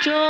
Joe.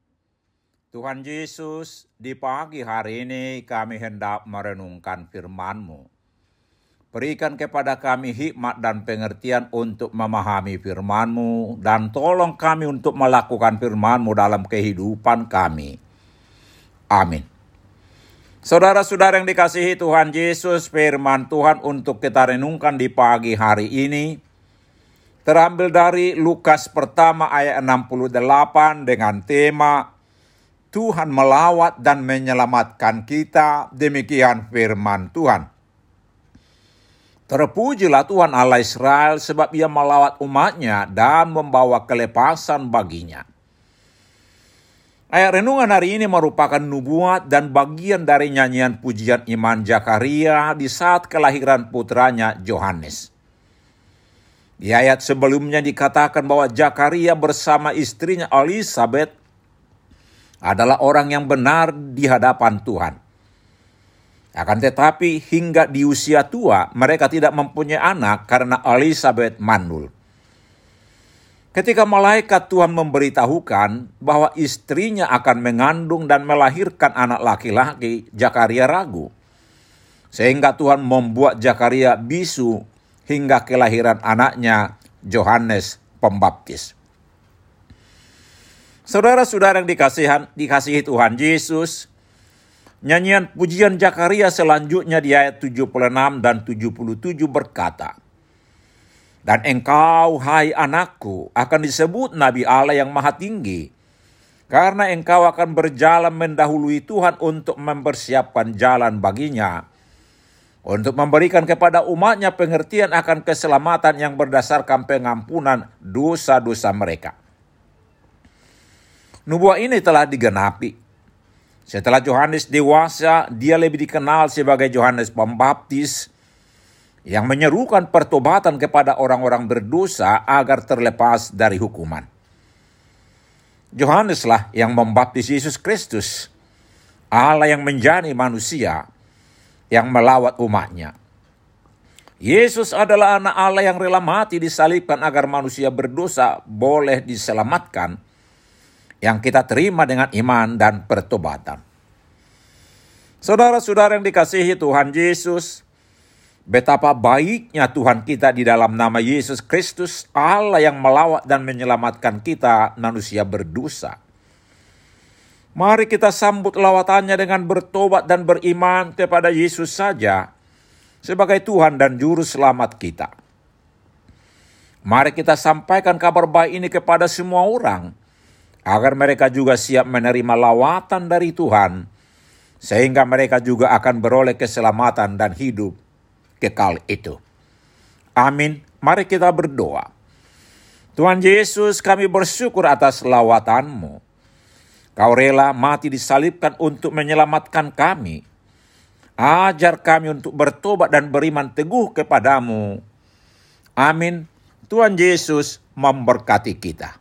Tuhan Yesus, di pagi hari ini kami hendak merenungkan firman-Mu. Berikan kepada kami hikmat dan pengertian untuk memahami firman-Mu, dan tolong kami untuk melakukan firman-Mu dalam kehidupan kami. Amin. Saudara-saudara yang dikasihi Tuhan Yesus, firman Tuhan untuk kita renungkan di pagi hari ini, terambil dari Lukas pertama ayat 68 dengan tema Tuhan melawat dan menyelamatkan kita, demikian firman Tuhan. Terpujilah Tuhan Allah Israel sebab ia melawat umatnya dan membawa kelepasan baginya. Ayat renungan hari ini merupakan nubuat dan bagian dari nyanyian pujian iman Zakaria di saat kelahiran putranya Yohanes. Di ayat sebelumnya dikatakan bahwa Zakaria bersama istrinya Elizabeth adalah orang yang benar di hadapan Tuhan. Akan tetapi hingga di usia tua mereka tidak mempunyai anak karena Elizabeth mandul. Ketika malaikat Tuhan memberitahukan bahwa istrinya akan mengandung dan melahirkan anak laki-laki, Zakaria ragu. Sehingga Tuhan membuat Zakaria bisu hingga kelahiran anaknya Yohanes Pembaptis. Saudara-saudara yang dikasihan, dikasihi Tuhan Yesus, nyanyian pujian Zakaria selanjutnya di ayat 76 dan 77 berkata, Dan engkau, hai anakku, akan disebut Nabi Allah yang maha tinggi, karena engkau akan berjalan mendahului Tuhan untuk mempersiapkan jalan baginya, untuk memberikan kepada umatnya pengertian akan keselamatan yang berdasarkan pengampunan dosa-dosa mereka. Nubuah ini telah digenapi. Setelah Yohanes dewasa, dia lebih dikenal sebagai Yohanes Pembaptis yang menyerukan pertobatan kepada orang-orang berdosa agar terlepas dari hukuman. Yohaneslah yang membaptis Yesus Kristus, Allah yang menjadi manusia yang melawat umatnya. Yesus adalah anak Allah yang rela mati disalibkan agar manusia berdosa boleh diselamatkan yang kita terima dengan iman dan pertobatan. Saudara-saudara yang dikasihi Tuhan Yesus, betapa baiknya Tuhan kita di dalam nama Yesus Kristus, Allah yang melawat dan menyelamatkan kita manusia berdosa. Mari kita sambut lawatannya dengan bertobat dan beriman kepada Yesus saja sebagai Tuhan dan Juru Selamat kita. Mari kita sampaikan kabar baik ini kepada semua orang, agar mereka juga siap menerima lawatan dari Tuhan, sehingga mereka juga akan beroleh keselamatan dan hidup kekal itu. Amin. Mari kita berdoa. Tuhan Yesus, kami bersyukur atas lawatanmu. Kau rela mati disalibkan untuk menyelamatkan kami. Ajar kami untuk bertobat dan beriman teguh kepadamu. Amin. Tuhan Yesus memberkati kita.